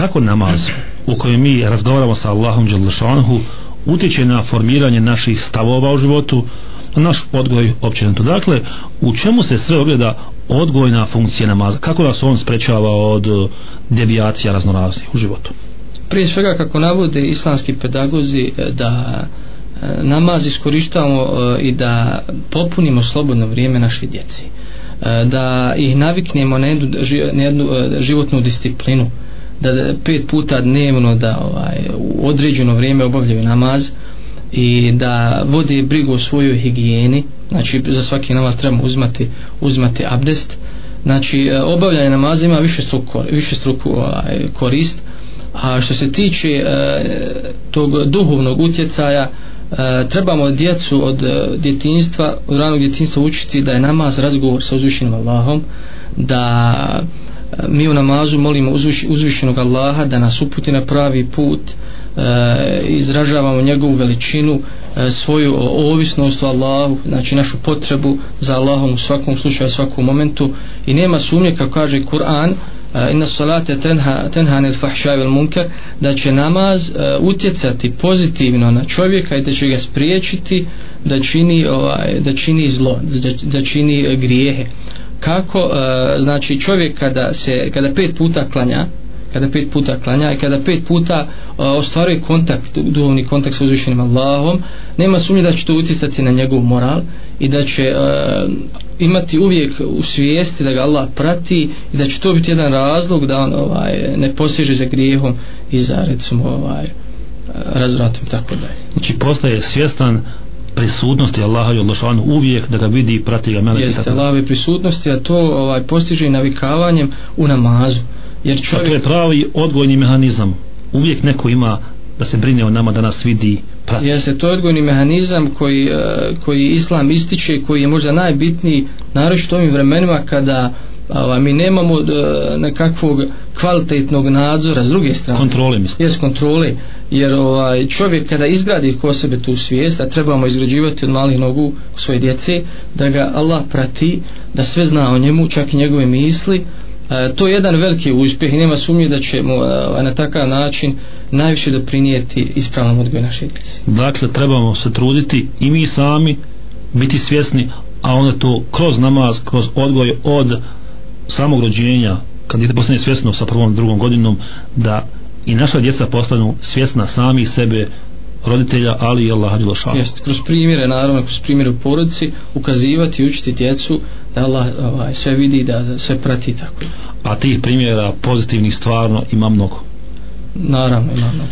Kako namaz u kojem mi razgovaramo sa Allahom Đalešanhu utječe na formiranje naših stavova u životu, na naš odgoj općenito. Dakle, u čemu se sve ogleda odgojna funkcija namaza? Kako nas on sprečava od e, devijacija raznoraznih u životu? Prije svega kako navode islamski pedagozi e, da e, namaz iskorištavamo i da popunimo slobodno vrijeme naše djeci da ih naviknemo na jednu, na jednu životnu disciplinu da pet puta dnevno da ovaj, u određeno vrijeme obavljaju namaz i da vode brigu o svojoj higijeni. Znači za svaki namaz trebamo uzmati, uzmati abdest. Znači e, obavljanje namaza ima više struku, više struku ovaj, korist. A što se tiče eh, tog duhovnog utjecaja e, trebamo djecu od e, djetinjstva, od ranog djetinjstva učiti da je namaz razgovor sa uzvišenim Allahom da mi u namazu molimo uzviš, uzvišenog Allaha da nas uputi na pravi put e, izražavamo njegovu veličinu e, svoju ovisnost o Allahu znači našu potrebu za Allahom u svakom slučaju u svakom momentu. I nema sumnje kako kaže Kur'an e, inna salate tenha, tenha anil fahša vel munkar da će namaz uh, utjecati pozitivno na čovjeka i da će ga spriječiti da čini, ovaj, da čini zlo da, da čini grijehe kako uh, znači čovjek kada se kada pet puta klanja kada pet puta klanja i kada pet puta uh, ostvaruje kontakt, duhovni kontakt sa uzvišenim Allahom, nema sumnje da će to utjecati na njegov moral i da će uh, imati uvijek u svijesti da ga Allah prati i da će to biti jedan razlog da on ovaj, ne posježe za grijehom i za recimo ovaj, razvratom tako da Znači postaje svjestan prisutnosti Allaha i Allahšanu uvijek da ga vidi i prati ga meleki. Jeste Allahove prisutnosti, a to ovaj, postiže i navikavanjem u namazu. Jer čovjek... To je pravi odgojni mehanizam. Uvijek neko ima da se brine o nama da nas vidi prati. Jeste, to je odgojni mehanizam koji, uh, koji islam ističe koji je možda najbitniji naročito ovim vremenima kada ova, mi nemamo uh, nekakvog kvalitetnog nadzora s druge strane. Kontrole mislim. Jes kontrole, jer ovaj, čovjek kada izgradi ko sebe tu svijest, a trebamo izgrađivati od malih nogu svoje djece, da ga Allah prati, da sve zna o njemu, čak i njegove misli, E, to je jedan veliki uspjeh i nema sumnje da ćemo e, na takav način najviše doprinijeti ispravnom odgoju naše djece. Dakle, trebamo se truditi i mi sami biti svjesni, a onda to kroz namaz, kroz odgoj od samog rođenja, kad je postane svjesno sa prvom drugom godinom, da i naša djeca postanu svjesna sami sebe, roditelja, ali i Allah Đelešanu. Jeste, kroz primjere, naravno, kroz primjere u porodici, ukazivati i učiti djecu da Allah ovaj, sve vidi, da sve prati tako. A tih primjera pozitivnih stvarno ima mnogo. Naravno, ima mnogo.